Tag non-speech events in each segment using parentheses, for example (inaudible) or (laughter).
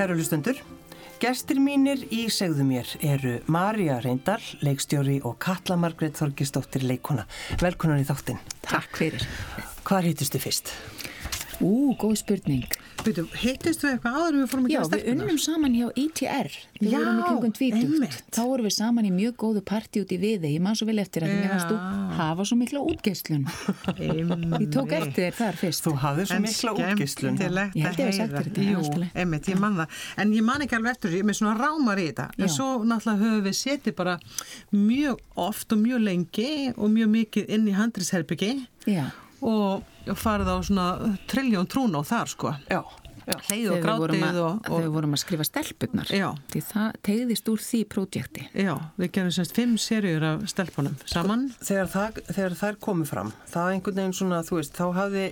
Kæru hlustendur, gestir mínir í segðu mér eru Marja Reyndal, leikstjóri og Katla Margreit Þorgisdóttir leikona. Velkonan í þáttinn. Takk fyrir. Hvað hýttistu fyrst? Ú, góð spurning. Veitu, hittist við eitthvað áður en við fórum að Já, gera við stelpunar? unnum saman hjá ITR þegar við Já, vorum í kringum tvítugt. einmitt. Þá vorum við saman í mjög góðu partí út í viði. Ég man svo vel eftir að mér fannst þú Já. hafa svo mikla útgeislun. Ég tók eftir þér þar fyrst. Þú hafði svo En mikla skemmtilegt Ég held ég að sagt þér þetta, en Jú, einmitt, ég man það. En ég man ekki alveg eftir því, ég er með svona rámar í þetta. En Já. svo náttúrulega höfum við setið bara mjög oft og farið á svona trilljón trún á þar sko. Já, já. Leið og grátið að, og, þegar við og vorum að skrifa stelpurnar. Já. Því það tegðist úr því prójekti. já, við gerum semst fimm serjur af stelpunum saman. Þegar, það, þegar þær komu fram, það einhvern veginn svona, þú veist, þá hafði,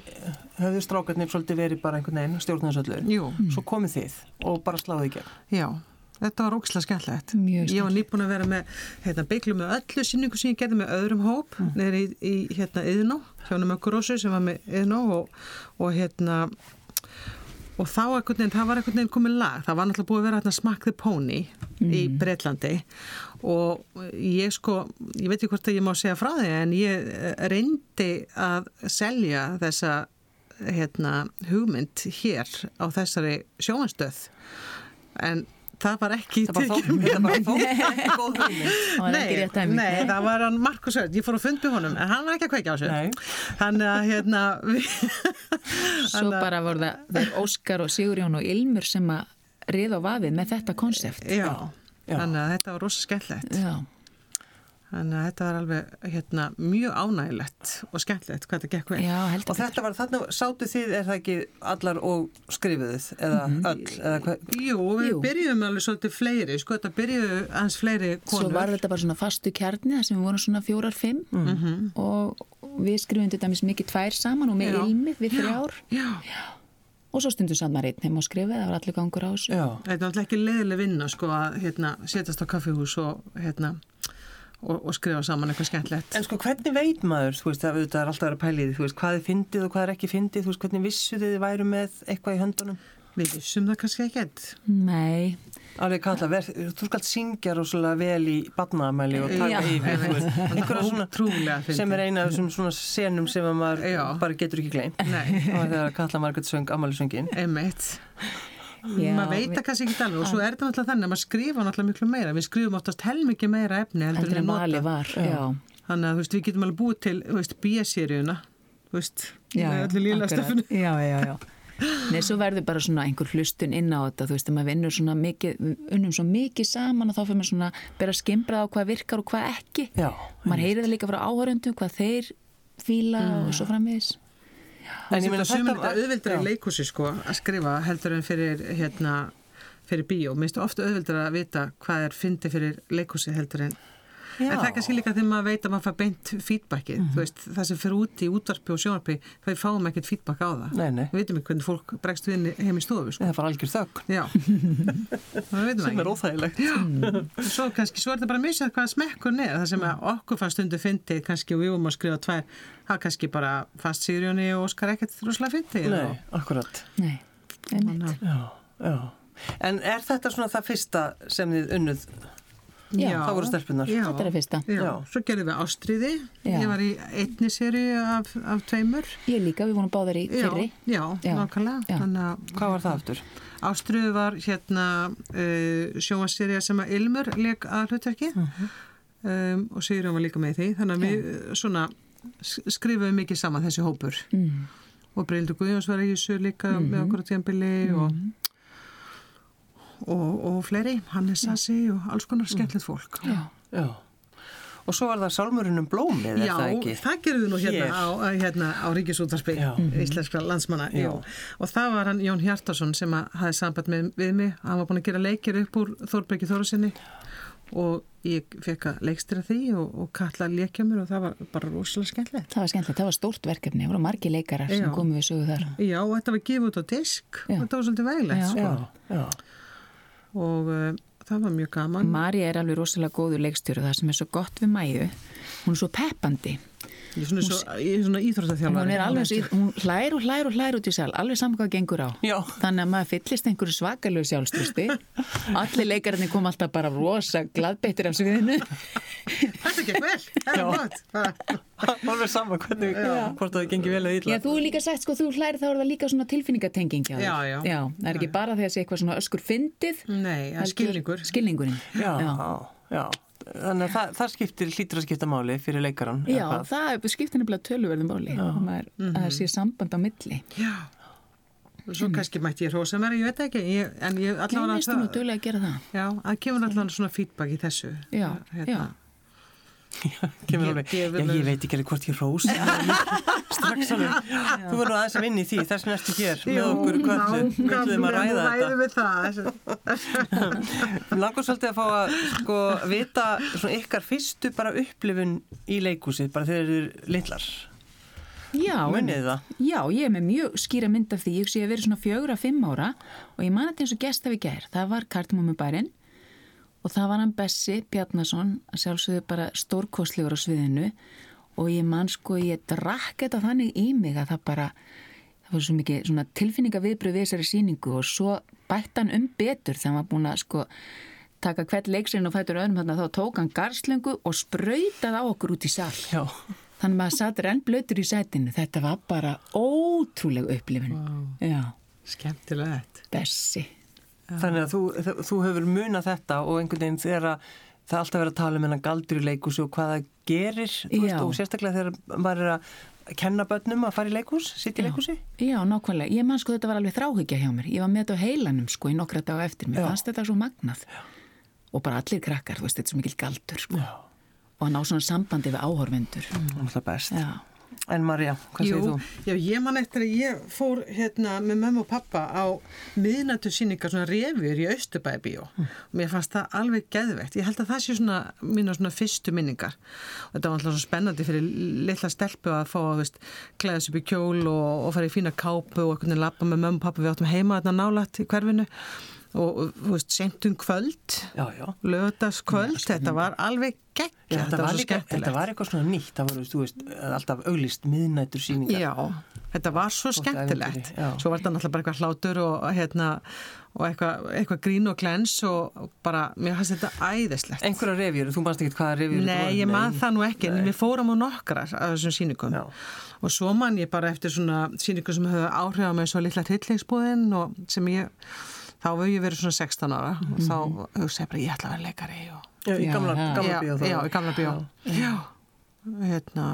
hafði strákarnir svolítið verið bara einhvern veginn stjórnarsöllu. Jú, Svo komið þið og bara sláði í gegn. já. Þetta var ógislega skemmtilegt. Ég var nýbúin að vera með hérna, bygglu með öllu sínningu sem ég gerði með öðrum hóp. Mm. neyri í, í hérna Yðnó, hjónum Ökurósu sem var með Yðnó og, og hérna og þá einhvern veginn, það var einhvern veginn komið lag. Það var náttúrulega búið að vera hérna Smack the Pony í Breitlandi og ég sko, ég veit ekki hvort að ég má segja frá því en ég reyndi að selja þessa hérna hugmynd hér á þessari sjóanstöð en það var ekki Það bara þótt, það. Það var (laughs) það hann Markus Öll, ég fór að fundi honum en hann var ekki að kveikja á Nei. Þannig að hérna (laughs) við, Svo bara voru það þeir Óskar og Sigurjón og Ilmur sem að riða á vafið með þetta konsept. já, Já. þannig að þetta var rosa skemmtlegt Já. Þannig að þetta var alveg hérna, mjög ánægilegt og skemmtlegt hvað þetta gekk vel. Já, heldur Og þetta var þarna, sátu þið, er það ekki allar og skrifuðuð eða öll, eða hvað? Jú, við Jú. byrjuðum alveg svolítið fleiri sko, þetta byrjuðu hans fleiri konur. Svo var þetta bara svona fastu kjarni þar sem við vorum svona fjórar, fimm. Og við skrifum þetta mikið tvær saman og með Já. ilmið við þrjár. Já, og svo stundum saman einn heim og skrifa, það var allir gangur á þessu. Já, þetta var alltaf ekki leiðileg vinna sko að hérna, setjast á kaffihús og hérna og, og skrifa saman eitthvað skemmtlegt En sko hvernig veit maður, þú veist, það auðvitað er alltaf að vera pælið, þú veist, hvað er fyndið og hvað er ekki fyndið, þú veist, hvernig vissu þið væru með eitthvað í höndunum? Við vissum það kannski ekkert Nei, Alveg kalla, ver, þú skalt syngja rosalega vel í badnaðamæli og taka yfir, þú veist, (laughs) einhverja svona sem er eina af þessum svona senum sem að maður Já. bara getur ekki gleymt. Nei. Og þegar Katla Margrét söng Amalisöngin. Einmitt. Já, maður veit það kannski ekki alveg og svo er þetta náttúrulega þannig að maður skrifa náttúrulega miklu meira við skrifum oftast helmikið meira efni en við vali nota var. Já, þannig að við getum alveg búið til B-seríuna öllu líla stöfunu Já, já, já. Nei, svo verður bara svona einhver hlustun inn á þetta, þú veist, að maður vinnur svona mikið, unnum svo mikið saman og þá fyrir maður svona bera skimbrað á hvað virkar og hvað ekki. Já. Maður heyrir það líka frá áhöröndum, hvað þeir fíla og svo framvegis. En ég meina þetta auðvildar Já. í leikhúsi sko að skrifa heldur en fyrir hérna fyrir bíó, minnstu ofta auðvildar að vita hvað er fyndi fyrir leikhúsi heldur en Já. En það er kannski líka þegar maður veit að maður fær beint feedbackið, þú veist, það sem fyrir úti í útvarpi og sjónvarpi, það fáum ekkert feedback á það. Nei, nei. Við veitum ekki hvernig fólk bregst við heim í stofu, sko. (laughs) Það er bara algjör þögg Já, það veitum sem er við ekki. óþægilegt. Já, svo kannski, svo er þetta bara misjað hvað smekkur er, það sem að okkur fannst stundu fyndið, kannski og við vorum að skrifa tvær, það kannski bara fannst Sigurjóni og Óskar ekkert rúslega fyndið. En er þetta svona það fyrsta sem þið unnuð? Já. Það voru stelpunar. Já. Þetta er að fyrsta. Já, Já. svo gerðum við Ástriði, Já. ég var í einni seri af, af tveimur. Ég líka, við vorum báðar í fyrri. já, Já. nákvæmlega. Hvað var það aftur? Ástriðu var hérna uh, sjónvaserja sem að Ilmur leik að hlutverki um, og Sigurjón var líka með í því þannig að við uh, svona s- skrifuðum mikið saman þessi hópur Mm. og Breildur Guðjóns var í þessu líka með okkur á tíðanbili og, og, og fleiri Hannes Sassi og alls konar skemmtilegt fólk Já. Já. Og svo var það sálmurinn um blómið, er Já, það ekki? gerðum við nú hérna Hér. á, hérna á Ríkisútarsby, Já. íslenskra landsmanna. Já. jú. Og það var hann Jón Hjartarsson sem að hafði samband með, við mig. Hann var búin að gera leikir upp úr Þorbergi Þórusinni og ég fekk að leikstira því og, og kalla leikja mér og það var bara rosalega skemmtilegt. Það var skemmtilegt, það var stórt verkefni, það voru margi leikarar sem Já. komu við sögu þar. Já, og þetta var gefið út á disk Já. og þetta var svolítið veglegt, Já. sko. Og uh, það var mjög gaman. Marja er alveg rosalega góður leikstjóru það sem er svo gott við mæju. Hún er svo peppandi Er svona, svona íþróttaþjálfari. hún er alveg í- hún hlær og hlær og hlær út í sal alveg saman hvað gengur á Já. þannig að maður fyllist einhverju svakalegu sjálfströsti allir leikararnir kom alltaf bara rosa gladbeittir af sviðinu Þetta gekk vel, það er gott. Bara- (laughs) Alveg sama hvernig, hvort það gengi vel eða illa. Já, þú er líka sagt, sko, þú hlær þá er það líka svona tilfinningatenging þér. Já, já. það er ekki bara því að sé eitthvað svona öskur fyndið. Nei, það skilningur. Skilningurinn. Já, já. Þannig að það, það skiptir, hlýtur að skipta máli fyrir leikaran. Já, það er skiptir nefnilega töluverðum máli. Maður, Mhm. að það sé samband á milli. Já. Og Svo kannski mætti ég hrósa mér, ég veit ekki, ég, en ég allavega að gera það. Já, það kemur allavega svona feedback í þessu. Já, Hérna. já. Kemur Ég- ég- já, ég veit ekki alveg hvort ég rós (laughs) strax alveg, þú verður aðeins að vinna í því þess ertu hér með okkur í köllu við að þetta við það. (laughs) Langar svolítið að fá að sko vita svona ykkar fyrstu bara upplifun í leikúsið bara þegar þið eru litlar Já, Munið það? Já, ég er með mjög skýra mynd af því. Ég sé að verið svona fjögur að fimm ára og ég man þetta eins og gest af í gær. Það var Kartumumubærin og það var hann Bessi Bjarnason að sjálfsögðu bara stórkostlegur á sviðinu og ég man sko, ég drakk þetta þannig í mig að það bara það var svo mikið svona tilfinningaviðbröð við þessari síningu og svo bætt hann um betur þegar hann var búin að sko taka hvert leiksinn og fætur öðrum þannig að þá tók hann garslöngu og sprautaði á okkur út í sal Já, Þannig að maður satt renn blöytur í sætinu. Þetta var bara ótrúleg upplifin. Já, Skemmtilegt. Bessi. Þannig að þú, þú- hefur munað þetta og einhvern veginn þegar að það er alltaf verið að tala um í leikúsi og hvað það gerir veist, Já. og sérstaklega þegar maður er að kenna börnum að fara í leikús, sitt í leikúsi Já, nákvæmlega. Ég man sko þetta var alveg þráhyggja hjá mér. Ég var með þetta á heilanum sko í nokkra daga eftir. Mér Já. fannst þetta svo magnað. Og bara allir krakkar, þú veist, þetta er svo mikil galdur sko. Já. Og að ná svona sambandi við áhorfendur. Það er alltaf best Já. En Marja, hvað segir þú? já, ég man eftir að ég fór hérna með mömmu og pappa á miðnættu síningar svona revjur í Östubæði bíó og mér fannst það alveg geðveikt. Ég held að það sé svona mínu svona fyrstu minningar og þetta var alltaf svo spennandi fyrir litla stelpu að fá að veist, klæða sig upp í kjól og, og fara í fína kápu og veginn lappa með mömmu og pappa við áttum heima þarna nálætt í hverfinu og, þú veist, sentum kvöld já lögadaskvöld, þetta var alveg geggja, Já, þetta, var svo skemmtilegt. þetta var eitthvað svona nýtt, það var, þú veist, alltaf auglist miðnættur síningar. Já, þetta var svo skemmtilegt. Svo var þetta náttúrulega bara eitthvað hlátur og, hérna, og eitthvað, eitthvað grín og glens og bara, mér fannst þetta æðislegt. Einhverja revjur, þú manst ekki hvaða revjur Nei, ég man það nú ekki, en við fórum á nokkrar af þessum síningum. Já. Og svo man ég bara eftir svona síningum sem höfðu áhrif þá höfðu ég verið svona 16 ára og þá hugsaði ég bara, ég ætla að vera leikari og Já, í gamla, gamla bíó þá. já, í gamla bíó. Já, hérna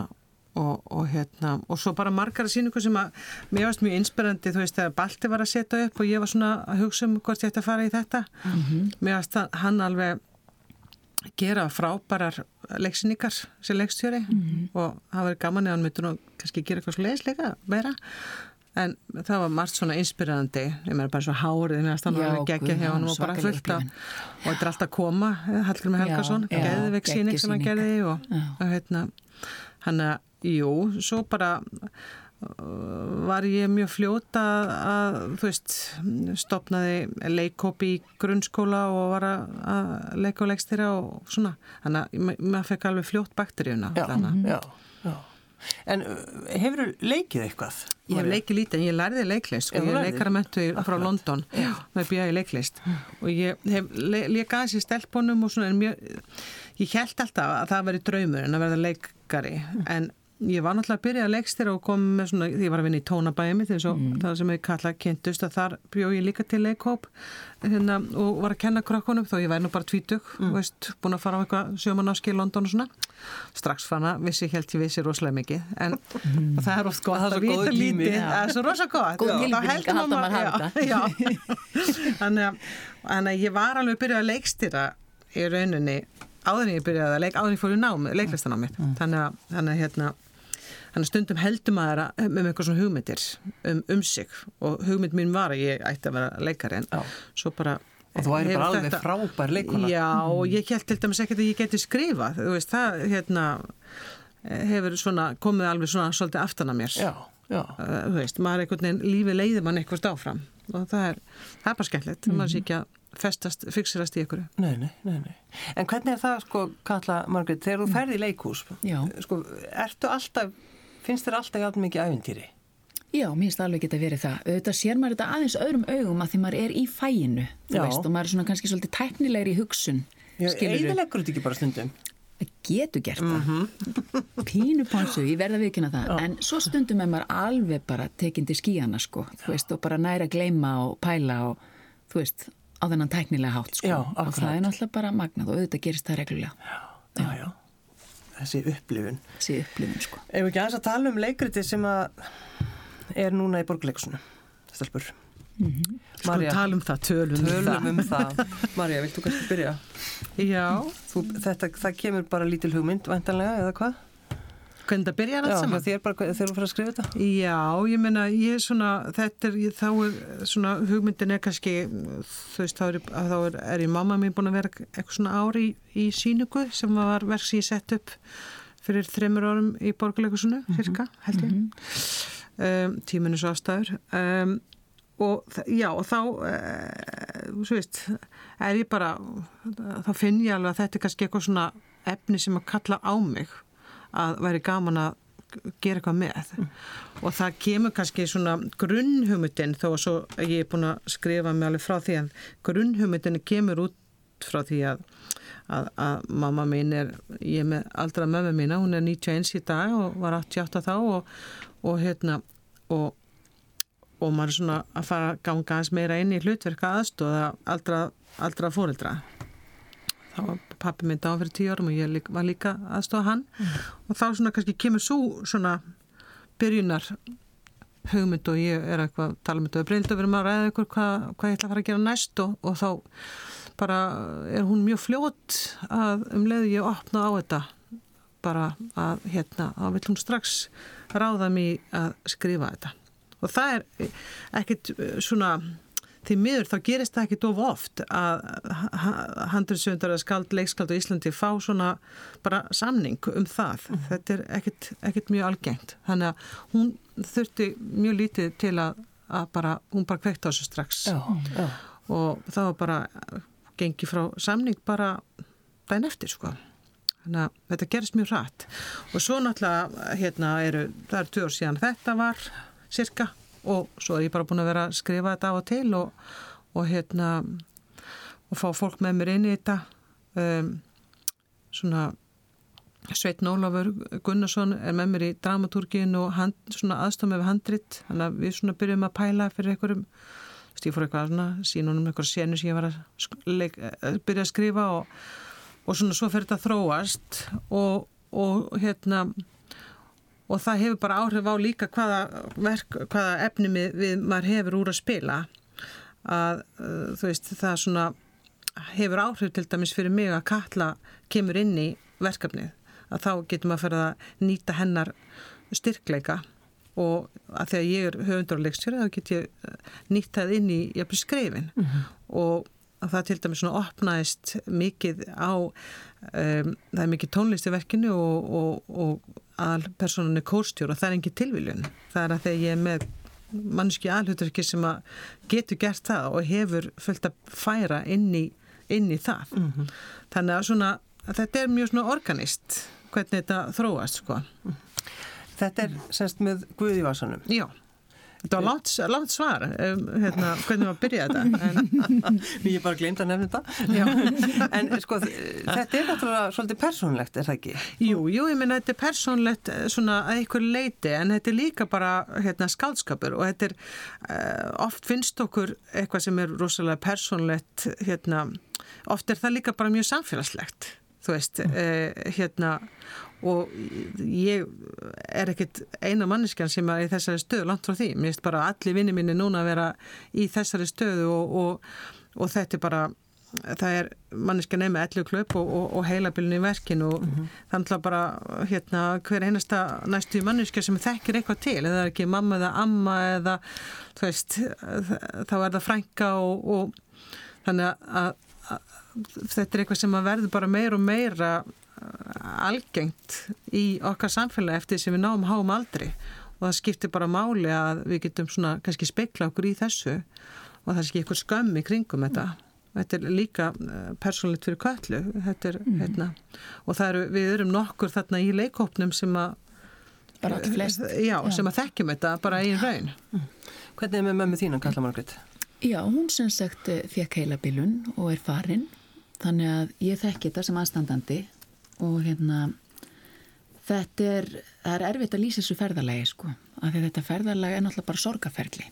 og, og hérna, og svo bara margar síningu sem að mér varst mjög inspirandi þú veist, þegar Balti var að setja upp og ég var svona að hugsa um hvort ég ætti að fara í þetta. Mér varst það, hann alveg gera frábærar leiksýningar sem leikstjóri og það var gaman eða hann myndur nú kannski gera eitthvað svo leiðisleika meira en það var margt svona inspirandi ég meina bara svo hárið, hann Já, alveg geggja guð, hjá hann og bara svakaleg fullt af upplifun. og þetta er alltaf að koma Hallgrimur Helgason, geðveik síning sem hann gerði og, og hérna hann að, jú, svo bara uh, var ég mjög fljóta að, þú veist stopnaði leikópi í grunnskóla og var að, að leika og leikstýra og svona. Þannig að ma- maður fekk alveg fljótt bakteríuna Já, að já, já. En uh, hefur leikið eitthvað? Ég hef leikið lítið en ég lærði leiklist Já, og þú ég er leikaramentu frá London með bíða í leiklist. Og ég hef le leikað í stelpunum og svona mjög, ég held alltaf að það veri draumur en að verða leikari en ég var náttúrulega að byrja að leikstýra og kom með svona, því ég var að vinna í tónabæði mitt eins og það sem ég kalla kynntust að þar bjó ég líka til leikhóp hérna, og var að kenna krökkunum þó ég væri nú bara tvítug, veist, búin að fara á eitthvað sjömanáski í London og svona. Strax fann að vissi ég held ég vissi rosalega mikið en og það er oft gott Það að vita lítið það er svo rosa gott Góð Já. tilfinning Þá að heldur maður- (laughs) þannig að að ég var alveg byrjað að leikstýra í rauninni áður en ég byrjaði að leik áður en ég fór í nám, leiklistanámið þannig að, þannig að hérna Þannig stundum heldur maður að, með eitthvað svona hugmyndir um, um sig og hugmynd mín var að ég ætti að vera leikari en Já. svo bara Og þú væri bara alveg þetta- frábær leikona. Já, og ég held til dæmis ekkert að ég geti skrifað, þú veist, það hérna hefur svona komið alveg svona svolítið aftan að mér. Já, já. Uh, þú veist, maður einhvern veginn, lífi leiði mann eitthvað áfram. og það er, það er bara skemmtilegt mm maður sé ekki að festast, fixerast í ykkur Nei, nei, nei, nei. En hvernig er það, sko, Katla Margrét, þegar þú ferði í leikús Já. sko, ertu alltaf finnst þér alltaf játn mikið ævintýri? Já, mér finnst alveg geta verið það. Auðvitað sér maður þetta aðeins öðrum augum að því maður er í fæinu, þú Já. veist, og maður er svona kannski svolítið tæknilegri í hugsun, skilur Eðilegur þetta ekki bara stundum? Það getur gert það. (laughs) Pínu ponsu, ég verða að vikina það. En svo stundum er maður alveg bara tekin til skíjana, sko. Þú veist, og bara næra að gleyma og pæla og, þú veist, á þennan tæknilega hátt, sko. Já, og það er náttúrulega bara magnað og auðvitað gerist það reglulega. Já, já. Þessi upplifun. Þessi upplifun, sko. Ef við ekki aðeins að tala um leikriti sem að er núna í borgleikusinu, stelpur. sko tala um það, tölum, um tölum það um það. (laughs) Marja, vilt þú kannski byrja? já, Þú, þetta, það kemur bara lítil hugmynd, væntanlega, eða hvað? Hvernig það byrjar allt saman? þér bara þegar þú fyrir að skrifa þetta? Já, ég meina, ég er svona, þetta er, ég, þá er svona, hugmyndin er kannski, þú veist, þá er, þá er, er ég mamma mín búin að vera eitthvað svona ári í, í síningu sem var verk sem ég sett upp fyrir þreymur árum í borgarleikusinu, cirka, held ég, um, tíminu svo afstæður. Um, og já, og þá, uh, svo veist, er ég bara, þá finn ég alveg að þetta er kannski eitthvað svona efni sem að kalla á mig að væri gaman að gera eitthvað með. Og það kemur kannski svona grunnhumutinn þó að svo ég er búin að skrifa mig alveg frá því að grunnhumutinn kemur út frá því að, að, að mamma mín er, ég er með aldra mömmu mína, hún er 91 í dag og var 88 þá og, og hérna og, og maður er svona að fara að ganga aðeins meira inn í hlutverka aðstóða aldra, aldra fóreldra þá var pappi minn dáð fyrir tíu árum og ég lík, var líka aðstofa hann. Og þá svona kannski kemur svo svona byrjunar hugmynd og ég er eitthvað að tala um þetta. Og breynd að vera maður að ræða ykkur hvað, hvað ég ætla að fara að gera næst og, og þá bara er hún mjög fljót að um leiðu ég opna á þetta bara að hérna þá vil hún strax ráða mig að skrifa þetta. Og það er ekkit eh, svona því miður þá gerist það ekkit of oft að handriðsöndar eða skald, leikskald á Íslandi fá svona bara samning um það. Þetta er ekkit, ekkit mjög algengt. Þannig að hún þurfti mjög lítið til að, að bara, hún bara kveikt á þessu strax já. og það var bara gengi frá samning bara dæn eftir sko. Þannig að þetta gerist mjög rætt og svo náttúrulega hérna eru, það er tvö ár síðan þetta var cirka og svo er ég bara búin að vera að skrifa þetta á og til og, og hérna og fá fólk með mér inn í þetta. Um, svona Sveitn Ólafur Gunnarsson er með mér í dramatúrgin og hand, svona aðstofn með handrit. Þannig að við svona byrjum að pæla fyrir einhverjum. Ég fór eitthvað svona sínunum eitthvað senu sem ég var að leik, eh, byrja að skrifa og, og svona svo fyrir þetta að þróast og, og hérna og það hefur bara áhrif á líka hvaða, verk, hvaða efni við, við maður hefur úr að spila. Að uh, þú veist það svona hefur áhrif til dæmis fyrir mig að Katla kemur inn í verkefnið. Að þá getur maður fyrir að nýta hennar styrkleika. Og að þegar ég er höfundur og leikstjóri þá get ég eh, nýtt það inn í jafnvel skrifin. Og að það til dæmis svona opnaðist mikið á um, það er mikið tónlist í verkinu og, og, og al personan er kórstjór og það er engin tilviljun. Það er að þegar ég er með mannski alhuturki sem að getur gert það og hefur fullt að færa inn í, inn í það. Þannig að svona að þetta er mjög organist hvernig þetta þróast sko. Þetta er semst með Guði Vasanum. já Þetta var langt, langt svar, um, hérna, hvernig var að byrja þetta. En, Ég bara glemt að nefna þetta. (laughs) en sko, þetta er náttúrulega svolítið persónlegt, er það ekki? jú, jú, ég meina þetta er persónlegt eh, svona að einhver leiti en þetta er líka bara hérna, skaldskapur og þetta er, uh, oft finnst okkur eitthvað sem er rosalega persónlegt, hérna, oft er það líka bara mjög samfélagslegt, þú veist, uh, hérna, og ég er ekkit eina manneskjan sem er í þessari stöðu langt frá því. Mér finnst bara allir vinni minni núna að vera í þessari stöðu og, og, og þetta er bara það er manneskjan með ellu klöp og, og, og heilabilin í verkinu og þannig að bara hérna, hver einasta næstu manneskja sem þekkir eitthvað til. Eða ekki mamma eða amma eða þú veist, þá er það frænka og, og þannig að þetta er eitthvað sem að verður bara meira og meira algengt í okkar samfélagi eftir sem við náum háum aldri. Og það skiptir bara máli að við getum svona kannski spekla okkur í þessu. Og það er ekki eitthvað skömm í kringum þetta. Þetta er líka uh, persónlít fyrir köllu þetta er, Mhm. hérna og það eru, við erum nokkur þarna í leikópnum sem að flest. Já, sem að þekkjum þetta bara í raun. Hvernig er með mömmu þínan, Kalla Margrét? Já, hún sem sagt fekk heilabilun og er farin þannig að ég þekki þetta sem aðstandandi og hérna þetta er, það er erfitt að lýsa þessu ferðalagi sko, af því þetta ferðalagi er náttúrulega bara sorgaferli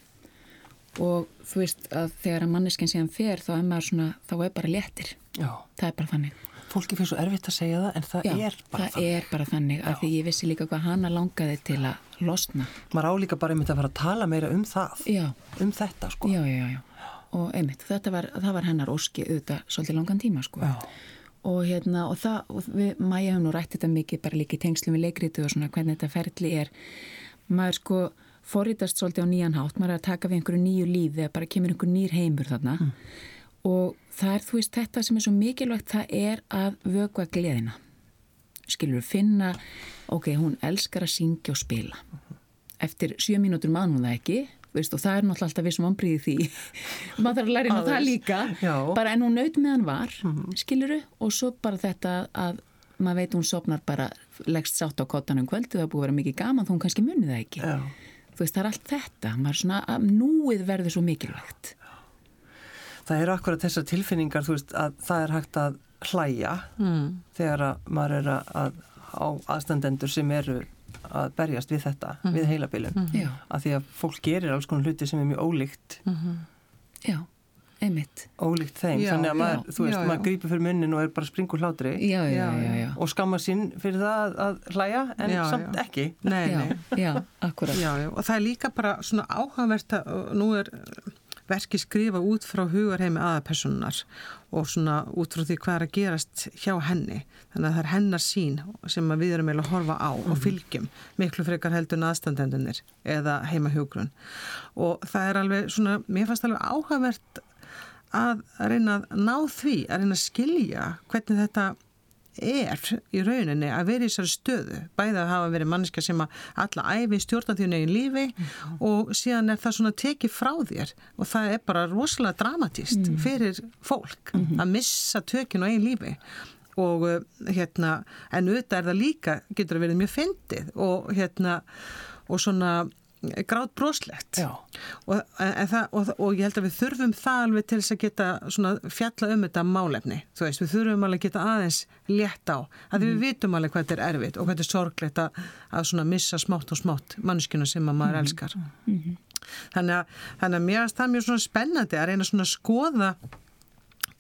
og þú veist að þegar að manneskinn síðan fer þá er maður svona, þá er bara léttir. Já. það er bara þannig Fólki finnst svo erfitt að segja það en það Já, er bara það er bara þannig af því ég vissi líka hvað hana langaði til að losna Maður álíka bara einmitt að fara að tala meira um það. Já, Um þetta, sko. já, já, já. og einmitt, þetta var, það var hennar óski auðvitað svolítið langan tíma sko Já. og hérna, og það, og við, Maja hefum nú rætt þetta mikið bara líka í tengslum við leikritu og svona hvernig þetta ferli er maður sko forritast svolítið á nýjan hátt, maður er að taka við einhverju nýju lífi eða bara kemur einhver nýr heimur þarna og það er þú veist þetta sem er svo mikilvægt það er að vögva gleðina. Skilur finna ok, hún elskar að syngja og spila. Eftir sjö mínútur mann hún það ekki veist, og það er náttúrulega alltaf vissum ombriði því. (laughs) Maður þarf að læra á það líka. Já. bara en hún naut meðan var mm skiluru, og svo bara þetta að maður veit hún sopnar bara leggst sátt á kottanum kvöldu það búið að vera mikið gaman þá hún kannski munið það ekki. Já. þú veist, það er allt þetta. Svona, að núið verður svo mikilvægt Það eru akkurat þessar tilfinningar, þú veist, að það er hægt að hlæja mm. þegar að maður er að, að á aðstandendur sem eru að berjast við þetta, við heilabilun. Já. Að því að fólk gerir alls konar hluti sem er mjög ólíkt, já, einmitt ólíkt þeim. Já, Þannig að maður, já, þú veist, já, já. maður grípur fyrir munnin og er bara springur hlátri já, já, Já, já, já, og skammar sín fyrir það að, að hlæja en Já, samt já. ekki. Nei, já, nei. já, akkurat Já, já, og það er líka bara svona áhugavert að nú er verki skrifa út frá hugarheimi aðapersonunar og svona út frá því hvað er að gerast hjá henni. Þannig að það er hennar sín sem við erum eiginlega að horfa á og fylgjum miklu frekar heldur en aðstandendunir eða heima hugrun. Og það er alveg svona, mér fannst alveg áhugavert að reyna að ná því, að reyna að skilja hvernig þetta er í rauninni að vera í þessari stöðu bæði að hafa verið manneska sem að alla æfi stjórna því negin lífi og síðan er það svona tekið frá þér og það er bara rosalega dramatist fyrir fólk að missa tökinu eigin lífi. Og uh, hérna en auðvitað er það líka, getur að verið mjög fyndið og hérna og svona grátt broslegt. Og, en það, og, og ég held að við þurfum það alveg til þess að geta fjalla um þetta málefni. Þú veist, við þurfum alveg að geta aðeins létt á að við vitum alveg hvað þetta er erfitt og hvað þetta er sorglegt að, að svona missa smátt og smátt mannskjuna sem að maður elskar. Þannig að, þannig að mér finnst það mjög svona spennandi að reyna svona að skoða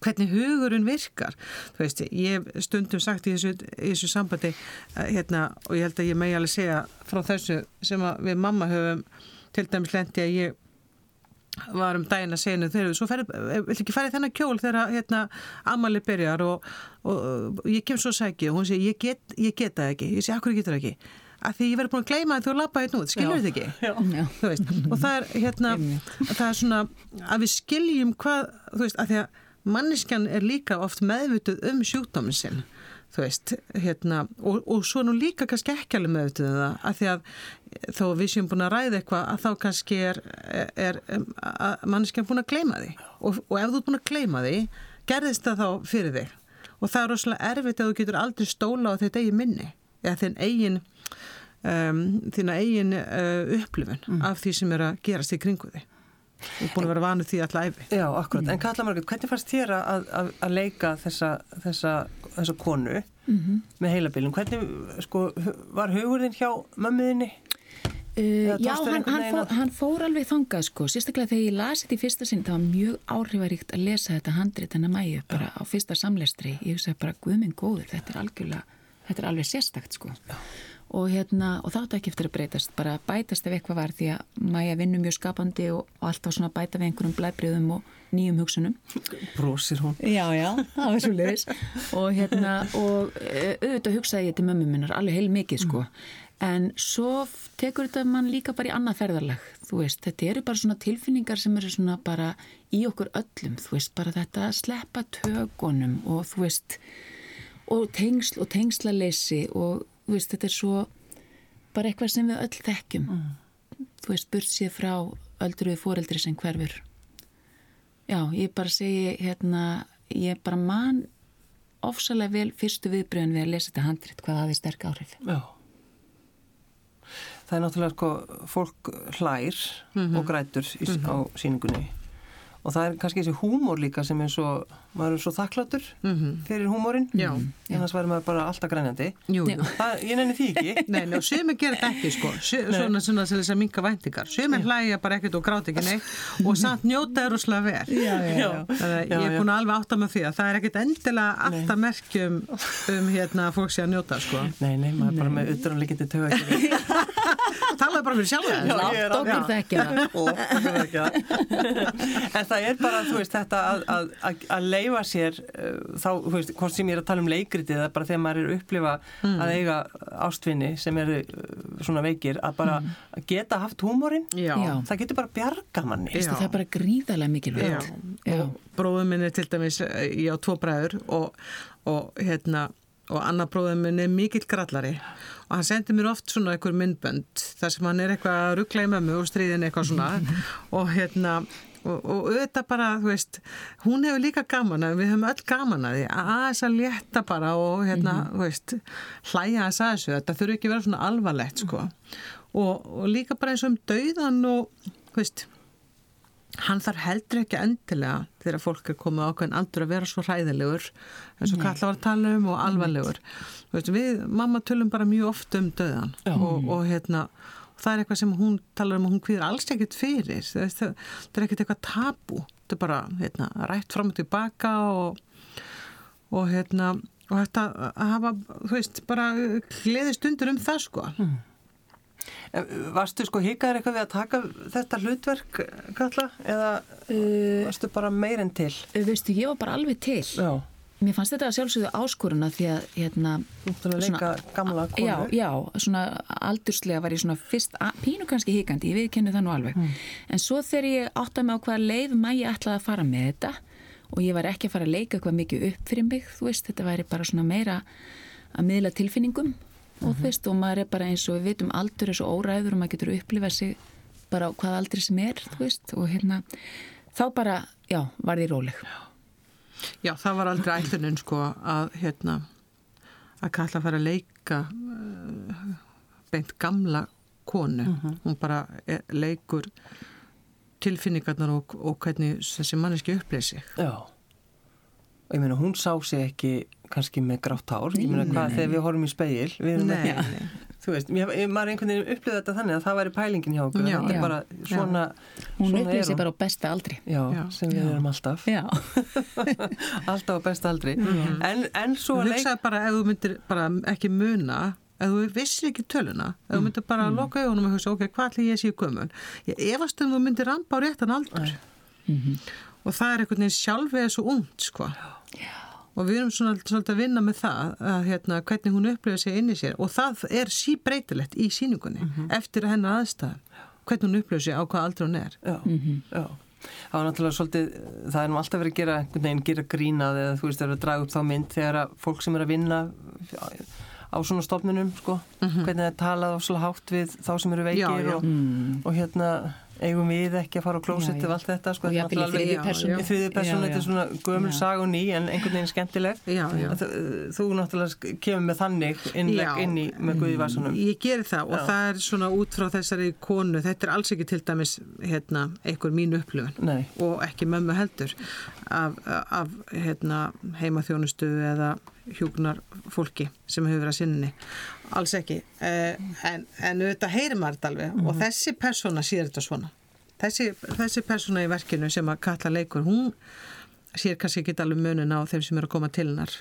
hvernig hugurinn virkar. Þú veist, ég hef stundum sagt í þessu, í þessu sambandi hérna, og ég held að ég megi alveg segja frá þessu sem að við mamma höfum til dæmis lendi að ég var um daginn að segja henni þegar ferð, vill ekki fara í þennan kjól þegar hérna ammali byrjar? Og, og, og ég kem svo að segja og hún segir ég get, ég get það ekki, ég segi akkur getur það ekki? Að því ég verði búin að gleyma því þú lappa hérna út, skilur þetta ekki? já. þú veist, og það er hérna, það er svona að við skiljum hvað, þú veist, að því að manneskjan er líka oft meðvituð um sjúkdóminn sinn, þú veist hérna, og, og svo nú líka kannski ekki alveg meðvituð um það, að því að þó við séum búin að ræða eitthvað að þá kannski er, er, er manneskjan búin að gleyma því. Og, og ef þú er búin að gleyma því gerðist það þá fyrir þig. Og það er rosalega erfitt að þú getur aldrei stóla á þetta eigin minni eða þinn eigin um, þína eigin uh, upplifun af því sem er að gerast í kringu því og búin að vera vanu því alltaf æfi Já, akkurat. En Kalla Margrét, hvernig fannst þér að, að, að leika þessa, þessa, þessa konu með heilabilum? Hvernig, sko, var hugurinn hjá mömmuðinni? Uh, já, hann, hann, fór, að- hann fór alveg þangað sko, sérstaklega þegar ég lasi þetta í fyrsta sinn það var mjög áhrifaríkt að lesa þetta handrit hennar mæju bara á fyrsta samlestri ég hugsaði bara, guðminn góður, þetta er algjörlega þetta er alveg sérstakt sko og hérna, og það átti ekki eftir að breytast bara bætast ef eitthvað var því að mæja vinnum mjög skapandi og, og alltaf svona bæta við einhverjum blæbriðum og nýjum hugsunum. Brósir hún. Já, já, það var svo leiðis og hérna, og eh, auðvitað hugsaði ég til mömmu minnar alveg heil mikið sko. En svo tekur þetta mann líka bara í annað ferðarlag, þú veist, þetta eru bara svona tilfinningar sem eru svona bara í okkur öllum, þú veist, bara þetta að sleppa tökunum og þú veist og tengsl og tengslaleysi og veist, þetta er svo bara eitthvað sem við öll þekkjum. Þú veist, burt sér frá öldruðu fóreldri sem hverfur. Já, ég bara segi hérna, ég bara man ofsalega vel fyrstu viðbröðin við að lesa þetta handrit hvað hafði sterk áhrif. Já. Það er náttúrulega sko, fólk hlær og grætur í, á síningunni og það er kannski þessi húmor líka sem er svo, maður er svo þakkláttur fyrir húmorinn, Já. annars væri maður bara alltaf grænjandi. Ég nenni því ekki. (laughs) Nei, nei, og sömur gerir þetta ekki, sko, Sö- svona, svona til þess að minka væntingar. Sömur hlæja bara ekkert og gráti ekki neitt og samt njóta er úrslega vel. já, Já. Já, ég er búin að alveg átta með því að það er ekkert endilega alltaf merkjum um hérna fólk sé að njóta, sko. Nei, nei, maður er bara með utanumleikindi tög (laughs) ekki. Talaðu bara fyrir sjálf látt okkur þekkja (laughs) en það er bara, veist, þetta að, að, að, að leifa sér uh, þá, þú veist, hvort sem ég er að tala um leikritið eða bara þegar maður er upplifa að eiga ástvinni sem eru uh, svona veikir, að bara að geta haft húmórin, það getur bara bjarga manni. Veistu, það er bara gríðarlega mikilvægt. Bróðum minn er til dæmis eh, ég á tvo bræður og, og hérna og annar bróðum minn er mikill grallari og hann sendir mér oft svona einhver myndbönd þar sem hann er eitthvað að ruggla í mömmu og stríðin eitthvað svona. (laughs) Og hérna og, og auðvitað bara, þú veist hún hefur líka gaman að við höfum öll gaman að því að þess að létta bara og hérna, þú veist, hlæja þess að þessu. Þetta þurfi ekki að vera svona alvarlegt sko. Og, og líka bara eins og um dauðan og, þú veist hann þarf heldur ekki endilega þegar fólk er komið ákveðin andur að vera svo hræðilegur eins og Kalla var að tala um og alvarlegur. Veit, við, mamma tölum bara mjög oft um döðan og, og hérna það er eitthvað sem hún talar um og hún kvíður alls ekkert fyrir. Það, það, það er ekkert eitthvað tabu þetta er bara hérna, rætt fram og tilbaka og, og hérna og þetta að hafa, þú veist, bara gleði stundur um það sko. En, Varstu sko hikaður eitthvað við að taka þetta hlutverk, Kalla, eða Uh, varstu bara meir en til? Veistu, ég var bara alveg til. Já, Mér fannst þetta sjálfsögðu áskoruna því að hérna, þú ætlar að leika gamla konu. já, já, svona aldurslega var ég svona fyrst að, pínu kannski hikandi, ég viðkennu það nú alveg. En svo þegar ég átti mig á hvaða leið mægi ætlaði að fara með þetta og ég var ekki að fara að leika eitthvað mikið upp fyrir mig, þú veist, þetta væri bara svona meira að miðla tilfinningum og þú veist, og maður er bara eins og við vitum aldur er svo óræður og maður getur upplifað sig bara á hvaða aldri sem er, þú veist og hérna, þá bara, já, var því róleg Já, það var aldrei ætlunin sko að hérna að kalla að fara að leika uh, beint gamla konu. Hún bara er, leikur tilfinningarnar og, og hvernig þessi manneski upplýði sig. Já. Og ég meina, hún sá sig ekki kannski með grátt hár. Ég meina, hvað, þegar við horfum í speil, við erum ekki, (laughs) þú veist, mér, maður einhvern veginn upplýði þetta þannig að það væri pælingin hjá okkur. Já. Þetta Já. er bara svona, hún er sig bara á besta aldri Já, Já. sem við erum alltaf. Já, (laughs) alltaf á besta aldri. En, en svo Þú leik... hugsaði bara ef þú myndir bara ekki muna ef þú vissir ekki töluna ef þú myndir bara loka augunum og hugsa ok, hvað ætli ég sé gömul ég efast um þú myndir rampa á réttan aldur og það er einhvern veginn sjálfið svo ungt sko og við erum svona svolítið að vinna með það að hérna, hvernig hún upplifir sig inn í sér. Og það er síbreytilegt í síningunni eftir hennar aðstæðum hvernig hún upplifir sig á hvað aldrei hún er. Já, já. Það var náttúrulega svolítið, það er nú alltaf verið að gera einhvern veginn, gera grínað eða þú veist, það er að draga upp þá mynd þegar að fólk sem er að vinna á svona stofnunum, sko, hvernig það er talað og svolítið hátt við þá sem eru veikir Já, já. Og, og hérna eigum við ekki að fara á já. og allt þetta, sko, þetta er alveg- í þriðju persónu, þetta er svona gömul Já. sag og ný en einhvern veginn skemmtileg. Já, já. Þú- þú náttúrulega kemur með þannig innlegg Já. inn í með Guði Varsanum Ég geri það og það er svona út frá þessari konu, þetta er alls ekki til dæmis hérna, einhver mín upplifun. Nei, og ekki mömmu heldur af, af hérna, heimaþjónustu eða hjúknar fólki sem hefur verið að sinni alls ekki. Eh, en, en auðvitað heyrir maður þetta alveg og þessi persóna sér þetta svona. Þessi, þessi persóna í verkinu sem að kalla leikur hún sér kannski ekki alveg munin á þeim sem eru að koma til hennar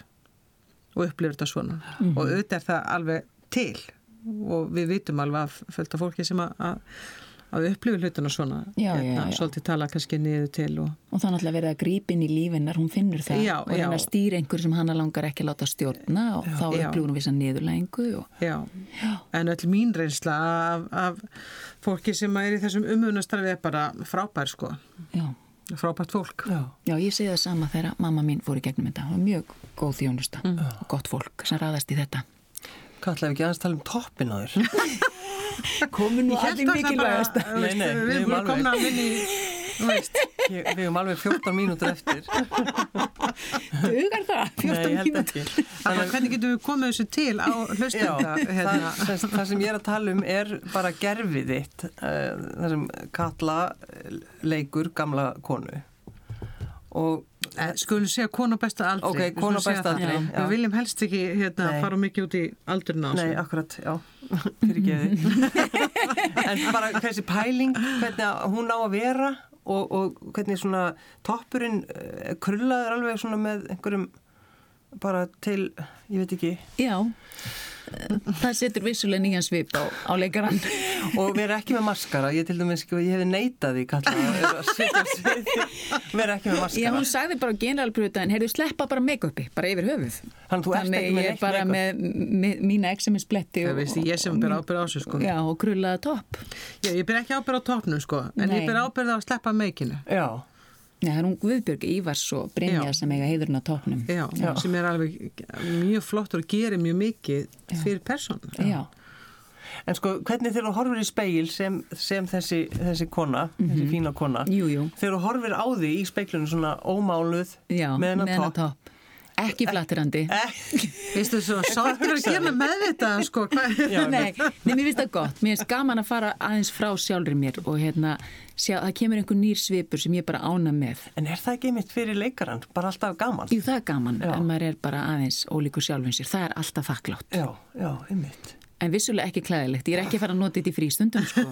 og upplifir þetta svona. Og auðvitað er það alveg til og við vitum alveg að fölta fólki sem að, að, að upplifi hlutuna svona Já, já, hérna, já. svolítið tala kannski niður til og og verið að grípa inn í lífinnar, hún finnur það Já, og já. að stýra einhver sem hana langar ekki að láta stjórna og þá Já. upplifur hún vissan niðurlægingu og Já, Já. en öll mín reynsla af, af fólki sem er í þessum umhunastarfi er bara frábær sko, já. frábært fólk. já, já, ég segi það sama þegar mamma mín fór í gegnum þetta það var mjög góð þjónusta og gott fólk sem raðast í þetta hvað ætlaði ekki aðeins tala um toppin á þér? (laughs) Komin það bara, mikilvægast. Nei, nei, við erum alveg- komin að minni, þú veist, Ég, við erum alveg 14 mínútur eftir. Dugar það? 14 Nei, ég held mínútur. hvernig getum við komið þessu til á Já, hlustenda? Hérna? það, það sem ég er að tala um er bara gerfið þitt. Uh, það sem Katla eh, leikur gamla konu. Og Eh, Skulum segja konu besta aldri. Ok, konu besta aldri, Já. já. Við viljum helst ekki hérna, fara mikið út í aldurinn á Nei, akkurat, já, (laughs) fyrir geði. (laughs) en bara þessi pæling, hvernig hún á að vera og, og hvernig svona toppurinn uh, krullaður alveg svona með einhverjum bara til, ég veit ekki, Já, það setur vissulega nýjan svip á, á leikarann. (laughs) og vera ekki með maskara, ég til dæmis, sko, ég hefði neitað því vera ekki með Já, maskara. hún sagði bara á generalpröfutan, heyrðu sleppa bara make-upi, bara yfir höfuð. Þannig þú ert Þannig ekki með ég er bara með, með mína examinsbletti Það veist ég sem ber ábyrð á þessu sko. Já, og krullaða topp. Já, ég ber ekki ábyrð á topnum sko, en Nei. ég ber ábyrð á að sleppa meikinu. Já, það er hún Guðbjörg Ívars og Brynja Já. sem eiga heiðurinn á toppnum. Já, Já. sem er alveg mjög flott og gerir mjög mikið fyrir persónu. Já. en sko, hvernig þegar þú horfir í speil sem, sem þessi, þessi kona, þessi fína kona, Jú, jú. þegar þú horfir á því í speiklunum svona ómáluð, Já, með hennar hennar topp, topp. Ekki flatterandi. ekki, Veistu svo, sáttur að gera með þetta sko? Já, Nei, nei, mér finnst það gott. Mér finnst gaman að fara aðeins frá sjálfur mér og hérna, sjá, það kemur einhver nýr svipur sem ég bara ána með. En er það ekki mitt fyrir leikarann? Bara alltaf gaman? Jú, það er gaman, Já. en maður er bara aðeins ólíkur sjálfum sér. Það er alltaf þakklátt. Já, já, einmitt. En vissulega ekki klæðilegt. Ég er ekki að fara að nota þetta í frístundum, sko.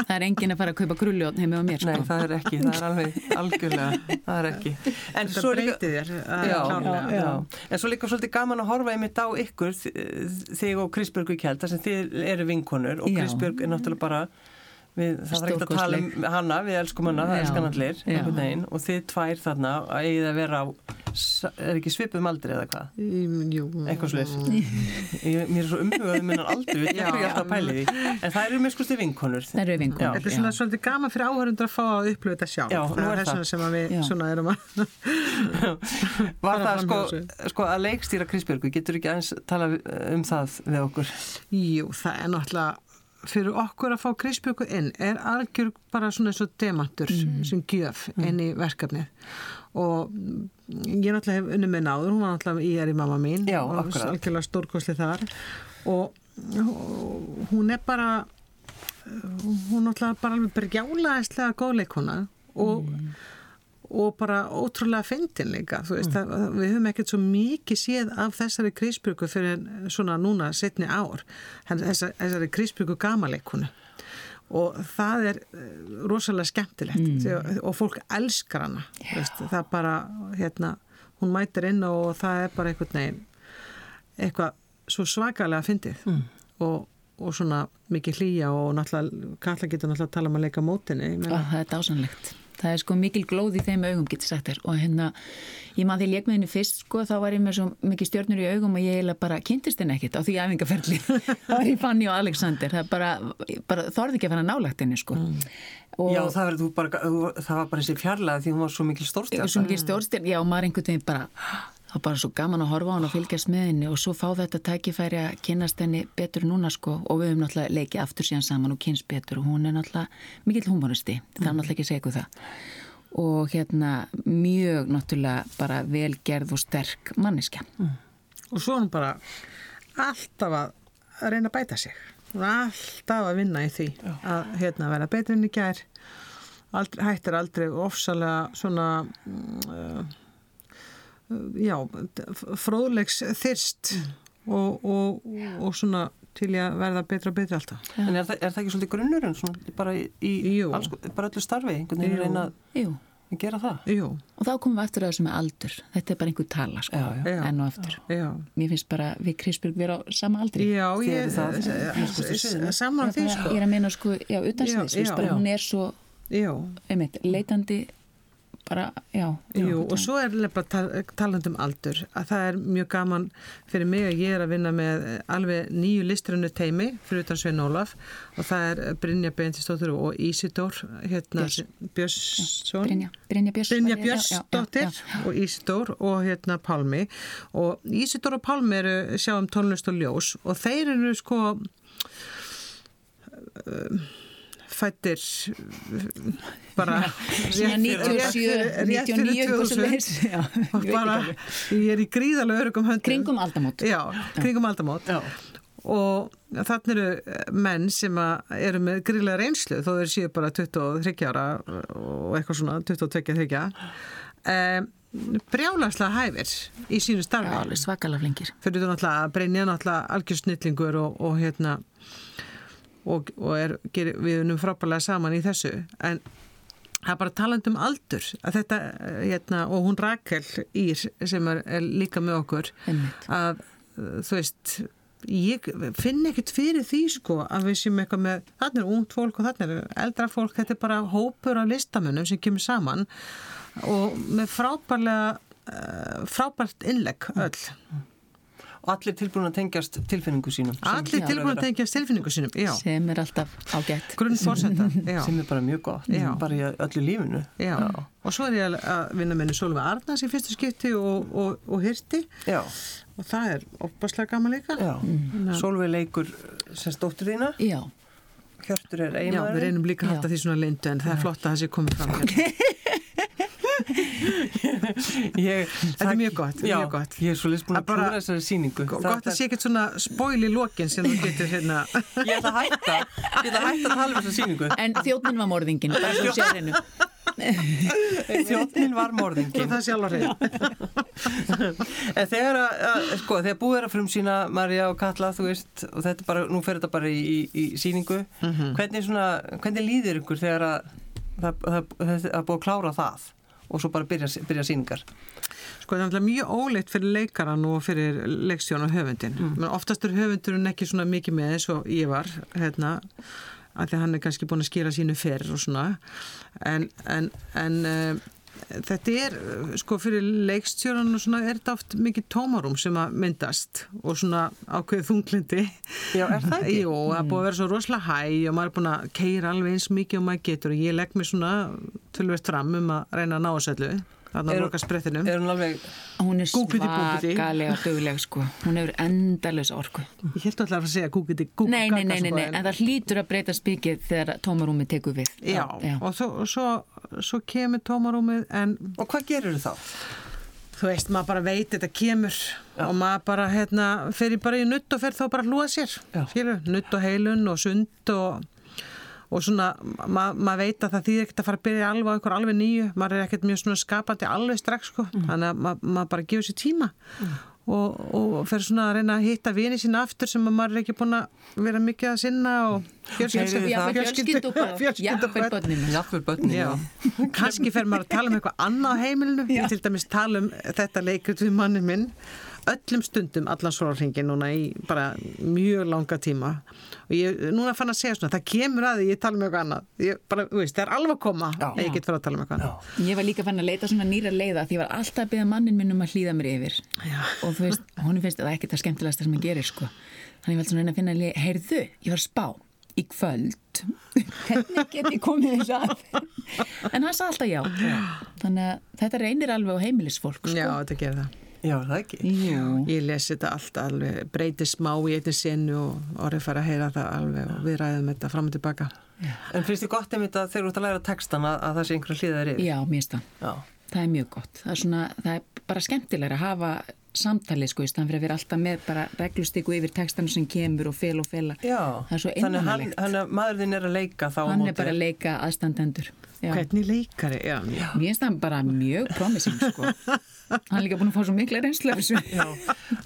það er engin að fara að kaupa grulljón heimi á mér, sko. Nei, það er ekki, það er alveg algjörlega, það er ekki. En Þetta svo það er Já, klárlega. já, já. En svo líka svolítið gaman að horfa einmitt á ykkur, þig og Kristbjörgu Kjeld, þar sem þið eru vinkonur og Já. Kristbjörg er náttúrulega bara, við, það var ekkert að tala um hana, við elskum hana, það elskan allir, veginn, og þið tvær þarna eigið að vera á, er ekki svipum aldrei eða hvað? Jú. Eitthvað slis. (laughs) Mér er svo umhugað um minnan aldrei, við erum ég alltaf að pæli því. En það eru mér skusti vinkonur. Það eru vinkonur. Já. Þetta er svona svolítið gaman fyrir áhörundur að fá að upplöfa þetta sjálf. Já, nú það er er það. sem að við Já. svona erum að... (laughs) Var það sko, sko að leikstýra Kristbjörgu, getur ekki aðeins tala um það við okkur? Jú, það er fyrir okkur að fá Kristbjörgu inn er algjör bara svona eins og demantur sem gjöf inn í verkefnið. Og ég náttúrulega hef unni með náður, hún var náttúrulega í er í mamma mín Já, og akkurat. algjörlega stórkosli þar. Og, hún er bara hún náttúrulega bara alveg brjálaðislega góðleikona og og bara ótrúlega fyndin líka veist, það, við höfum ekkert svo mikið séð af þessari Kristbjörgu fyrir svona núna setni ár þessari, þessari Kristbjörgu gamaleikunu og það er eh, rosalega skemmtilegt mm. og fólk elskar hana veist, það bara hérna, hún mætir inn og það er bara einhvern veginn eitthvað svo svakalega fyndið mm. og, og svona mikið hlýja og náttúrulega Katla getur náttúrulega að tala um að leika mótinni meina, það er dásanlegt. Það er sko mikil glóð í þeim augum, getur sagt þér. Og hérna, ég maður því ég leik með henni fyrst, sko, þá var ég með svo mikið stjórnur í augum og ég eiginlega bara kynntist henni ekkit á því æfingaferli. (laughs) það var ég Fanny og Alexander. Það bara, bara þorði ekki að fara nálagt henni, sko. Og Já, það var, bara, það var bara þessi fjarlæða því hún var svo mikil stórstjárn. já, og maður einhvern veginn bara, það var bara svo gaman að horfa á henni og fylgjast með henni og svo fá þetta tækifæri að kynast henni betur núna, sko, og við höfum náttúrulega leikið aftur síðan saman og kynst betur og hún er náttúrulega mikill humoristi, það er náttúrulega ekki ykkur það. Og hérna mjög náttúrulega bara velgerð og sterk manniska. og svo er hún bara alltaf að að reyna að bæta sig. Er alltaf að vinna í því að hérna, vera betur enn í gær. Aldrei, hættir aldrei ofsalega svona mm, uh, já fróðlegs þyrst og, og, og svona til að verða betra og betra alltaf. En er er það ekki svolítið grunnurinn svona, bara í, alls, bara öllu starfi, einhvern veginn reyna að gera það? Jú, og þá komum við aftur að þessu með aldur. Þetta er bara einhver tala, sko, Já, já. Enn og aftur. já. Mér finnst bara við Krisbjörg vera á sama aldri. Já, ég það, saman því sko. Ég er að meina sko, já, utan Já, sviðs, já. bara hún er svo, einmitt, leitandi, bara, já. Jú, og svo er nefnilega taland um aldur að það er mjög gaman fyrir mig að ég er að vinna með alveg nýju listrunu teimi fyrir utan Svein Ólaf og það er Brynja Beintistóttur og Ísidór hérna, Björns. Björnsson Brynja, Brynja Björnsdóttir og Ísidór og hérna Pálmi og Ísidór og Pálmi eru sjá um tónlist og ljós og þeir eru sko um, fættir bara Svona 97, 99 eitthvað svo leiðis Já, ég veit og bara, ég er í gríðarlega örugum höndum. Kringum aldamót. Já, kringum aldamót. Já. og þannig eru menn sem eru með gríðlega reynslu þó þeir séu bara 23 ára og eitthvað svona 22-23 um, brjálagslega hæfir í sínu Já, starfi svakalega flengir fyrir þú náttúrulega að breynja náttúrulega algjörsnillingur og, og hérna og, og er, gerir, við unum frábælega saman í þessu. En það er bara taland um aldur. Að þetta, eh, hérna, og hún Rakel Ír sem er, er líka með okkur Einmitt. að uh, þú veist ég finn ekkert fyrir því sko að við séum eitthvað með, þarna er ungt fólk og þarna er eldra fólk, þetta er bara hópur af listamönnum sem kemur saman og með frábærlega uh, frábært innlegg öll og allir tilbúin að tengjast tilfinningu sínum sem allir tilbúin að vera- tengja stilfinningu sínum já, sem er alltaf ágætt. Grunnforsenda (laughs) já, sem er bara mjög gott, Já. bara í öllu lífinu. Já. og svo er ég að vinna með henni Solveig Arnars í fyrstu skipti og, og, og hirti. Já, og það er opaslega gaman líka. Já. Solveig leikur sem stóttur þína. Já, Hjörtur er Já, við reynum líka að halda því svona lindu en það er flott að það sé komið fram hérna. (laughs) ég, Þetta er mjög gott, já, mjög gott. Ég er svolítið búin Það að bara- klúra þessari síningu Gott að sé ekkert svona spóil í lokin sem þú (laughs) getur hérna Ég ætla að hætta. Ég ætla að hætta að tala um þessa síningu en þjóðnin var morðingin bara svo sér hennu Þjóttnin var morðingin það hrein (laughs) En þegar að, að, sko, þegar búið er að frum sína Marja og Katla, þú veist, og þetta er bara, nú fer þetta bara í, í, í síningu, hvernig svona, hvernig líður ykkur þegar að það, það, það, það búið að klára það og svo bara byrja, byrja síningar? Sko það er náttúrulega mjög óleitt fyrir leikaran og fyrir leikstjón og höfundin mm. oftast er höfundurinn ekki svona mikið með eins og ég var hérna að því hann er kannski búin að skýra sínu ferð og svona en, en, en uh, þetta er sko fyrir leikstjóran og svona er þetta oft mikið tómarum sem að myndast og svona ákveðið þunglindi Já, er það ekki? Jú, það er búið að vera svo rosalega hæ og maður er búin að keira alveg eins mikið og maður getur og ég legg mér svona tölvist fram um að reyna að ná þessu öllu Er- að loka sprettinum Er hún alveg, hún er svakalega dugleg sko. Hún hefur endalus orku. Ég held alltaf að segja kúkiti kúk nei, nei, nei, nei, nei, en það hlýtur að breyta spikið þegar tómarúmi tekur við. Já, já. og svo, svo, svo kemur tómarúmið en og hvað gerir þá? þú veist, maður bara veit þetta kemur og maður bara, hérna, fer í bara í nutt og fer þá bara að hlúa sér. Já. skilur, nutt og heilun og sund og og svona, ma maður veit að það þýðir ekkert að fara að byrja alveg á einhver alveg nýju. Maður er ekkert mjög svona skapandi alveg strax sko. þannig að ma maður bara gefur sér tíma. Og, og fer svona að reyna að hitta vini sína aftur sem að maður er ekki búin að vera mikið að sinna og fjölskyldu fjölskyldu kannski fer maður að tala um eitthvað annað á heimilinu, ég til dæmis tala um þetta leikut við manni minn öllum stundum, allan sólarhingin núna í bara mjög langa tíma. Og ég, núna fann að segja svona það kemur að því ég tala um eitthvað annað. Ég bara, þú veist, það er alveg að koma Já. að ég get fyrir að tala um eitthvað annað. Ég var líka fann að leita svona nýra leiða því ég var alltaf að beða mannin minn um að hlýða mér yfir. Já. og þú veist, honum finnst það ekkert það skemmtilegasta sem hann gerir sko. Þannig ég var svona að finna að heyrðu, ég var spá í kvöld. (laughs) Hvernig get ég komið þess að? En hann sagði alltaf já. Þannig að þetta reynir alveg á heimilisfólk sko. Já, þetta gerir það Já, það ekki? Jú. Ég lesi þetta allt alveg, breyti smá í einnig senu og orðið fara að heyra það alveg og við ræðum þetta fram og tilbaka En finnst þið gott einmitt að þegar þú ert að læra textan að, að það sé einhverja hlýðar yfir? Já, mér finnst það. Já. Það er mjög gott. Það er, svona, það er bara skemmtilega að hafa samtalið sko í staðan fyrir að vera alltaf með bara reglustiku yfir textanu sem kemur og fel og fela. Já, Það er svo þannig að hann, hann að maður þinn er að leika þá á Hann er bara að leika aðstandendur. Já. Hvernig leikari er hann? Mér finnst það bara mjög promising sko. (laughs) Hann er líka búin að fá svo mikla reynslu af þessu. Já,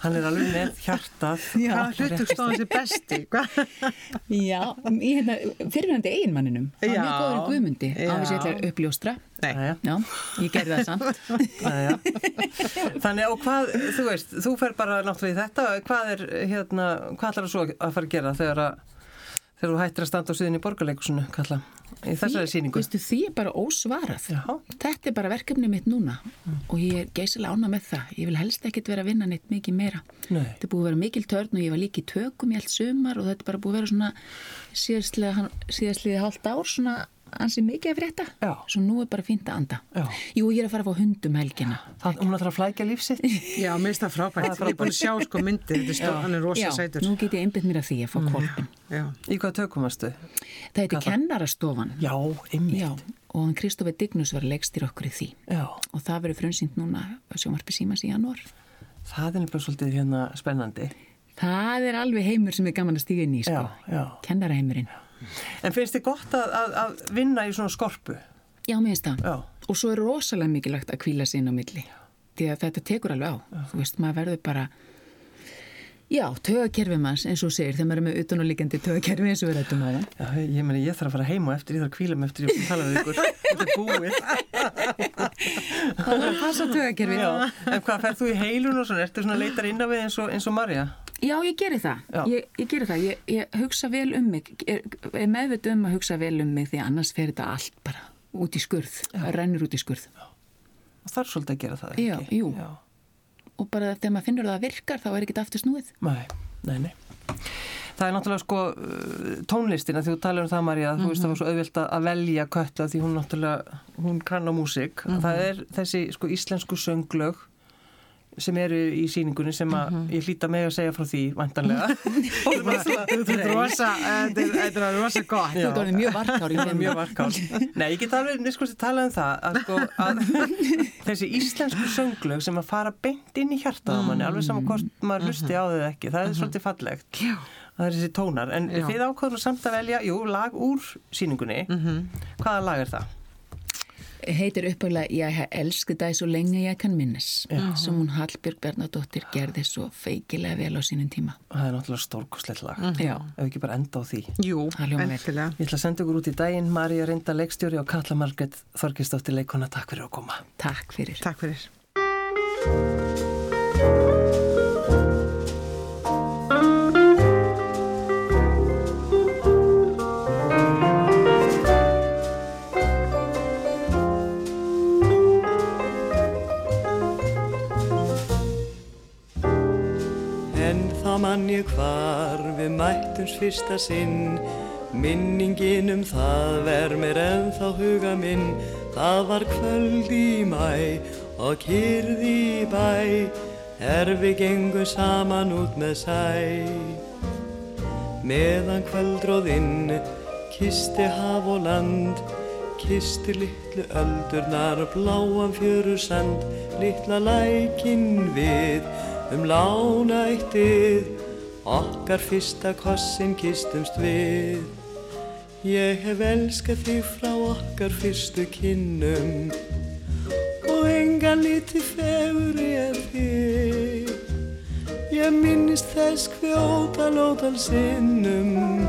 hann er alveg með hjartað. Já. Hvaða hlutur stóðan sér besti? Hvað? Já, hérna, fyrirvændi eiginmanninum. Hann Já. mjög góður Guðmundi. Já. Á þess að ég ætla að uppljóstra. Já, ég gerði það samt. jæja. Þannig og hvað, þú veist, þú fer bara náttúrulega í þetta, hvað er hérna, hvað ætlar það svo að fara að gera þegar að þegar þú hættir að standa á sviðin í borgarleikusinu, kalla, í þessari síningu? Veistu, því er bara ósvarað. Já. Þetta er bara verkefni mitt núna og ég er geysilega ána með það. Ég vil helst ekkit vera að vinna neitt mikið meira. Nei. Þetta er búið að vera mikil törn og ég var líka í tökum í allt sumar og þetta er bara búið að vera svona síðastliði, síðastliði hálft ár svona ansi mikið að frétta Já. svo nú er bara fínt að anda Já. Jú, ég er að fara að fá hundum helgina Það, hún ætlar að flækja lífsitt. Já, mér finnst það frábært. Ég er búin að sjá sko myndir, þetta er stóð, hann er rosa Já, sætur. nú get ég einbytt mér að því að fá kolpin Já, Í hvað tökumastu? Það heiti kennarastofan Já. Já, og hann Kristofi Dignus var legstir okkur í því Já. og það verður frumsýnt núna sjómarpi símas í janúar Það er nefnilega svolítið hérna spennandi. Það er alveg heimur sem er gaman að stíga inn í sko. Já, já. Kennaraheimurinn En finnst þið gott að, að, að vinna í svona skorpu? Já, mér finnst það. Já. og svo er rosalega mikilvægt að kvíla inn á milli. Því að þetta tekur alveg á. Þú veist, maður verður bara já, tögakerfi manns, eins og segir þegar maður er með utan og líkandi tögakerfi eins og við rættum á það Já, ég meni, ég þarf að fara heim og eftir, ég þarf að kvíla mig eftir, ég búin að tala við ykkur. (laughs) Þetta er búið. það var að passa tögakerfi já. Já. En hvað, ferð þú í heilun og svona, ertu svona leitar inn á við eins og, eins og Marja? já, ég geri það Já. ég, ég geri það, ég, ég hugsa vel um mig er, er meðvita um að hugsa vel um mig því annars fer þetta allt bara út í skurð, rennur út í skurð Það þarf svolítið að gera það, Já, ekki? jú. Og bara þegar maður finnur að það virkar þá er ekkert aftur snúið Nei, nei, nei. Það er náttúrulega sko uh, tónlistina því þú talar um það Marja, þú veist það var svo auðvilt að- velja kötta því hún náttúrulega, hún kann á músík. Það er þessi sko íslensku sönglög sem eru í síningunni sem að ég hlýta með að segja frá því vantanlega. (laughs) Þetta er rosa, þetta er- þetta er rosa gott. ert orðið mjög varkár er mjög varkál. Nei, ég get alveg sko, talað um það að, sko, að (laughs) þessi íslensku sönglög sem að fara beint inn í hjartað á manni, alveg saman hvort maður hlusti á þau ekki, það er svolítið fallegt. Já. Það er þessi tónar, en Já. þið ákveðum samt að velja, jú, lag úr síningunni. Hvaða lag er það? Heitir uppöglega Ég hef elsku það svo lengi ég kann minnes sem hún Hallbjörg Bernadóttir gerði svo feikilega vel á sínum tíma Það er náttúrulega stórkoslegt lag. Já, Ef ekki bara enda á því. Jú, endilega. Ég ætla að senda ykkur út í daginn, Marja Reynda leikstjóri og Katla Margret Þorkistóttir leikona. Takk fyrir að koma. takk fyrir Takk fyrir. Ég hvar við mættums fyrsta sinn. Minningin um það ver mér ennþá huga minn. Það var kvöld í mæ og kyrði í bæ. Er við gengum saman út með sæ. Meðan kvöldróðinn kisti haf og land Kisti litlu öldurnar bláan fjöru sand Litla lækin við um lána eittið Okkar fyrsta kossin kistumst við. Ég hef elskað þig frá okkar fyrstu kinnum Og engan liti feguri en þig. Ég minnist þess kvjóta lótal sinnum.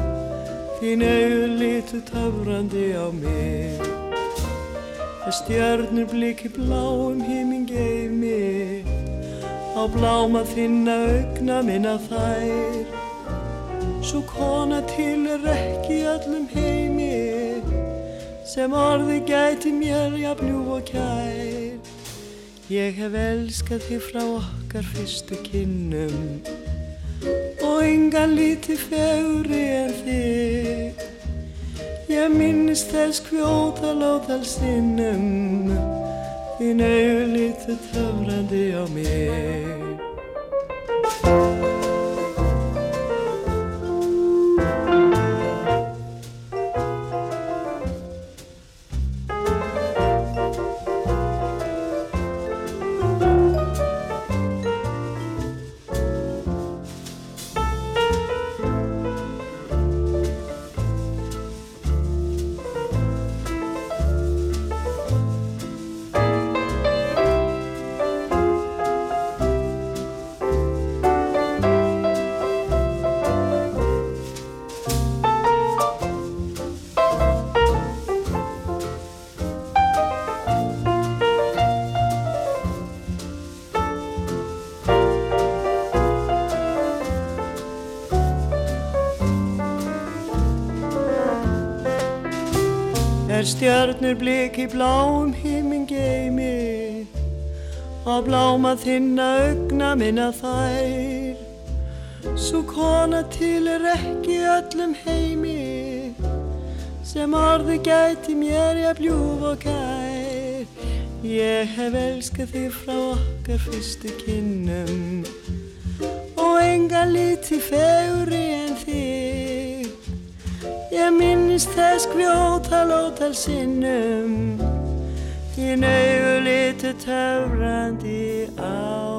Þín auðu litu töfrandi á mig. Það stjörnur bliki bláum híminn geimi Á bláma þinna augna minna þær. Svo kona til er ekki í öllum heimi Sem orði gæti mér jafnjú og kær. Ég hef elskað þig frá okkar fyrstu kinnum Og engan líti feguri en þig. Ég minnist þess kvjóta lóðal sinnum Þín auðu lítu töfrandi á mig Er stjörnur bliki bláum himmin geimi Og bláma þinna augna minna þær. Svo kona til er ekki í öllum heimi sem orðu gæti mér ég bljúf og kær Ég hef elskað þig frá okkar fyrstu kynnum og enga líti feguri en þig. Ég minnist þess kvjótal ótal sinnum. Þín auðu litu töfrandi á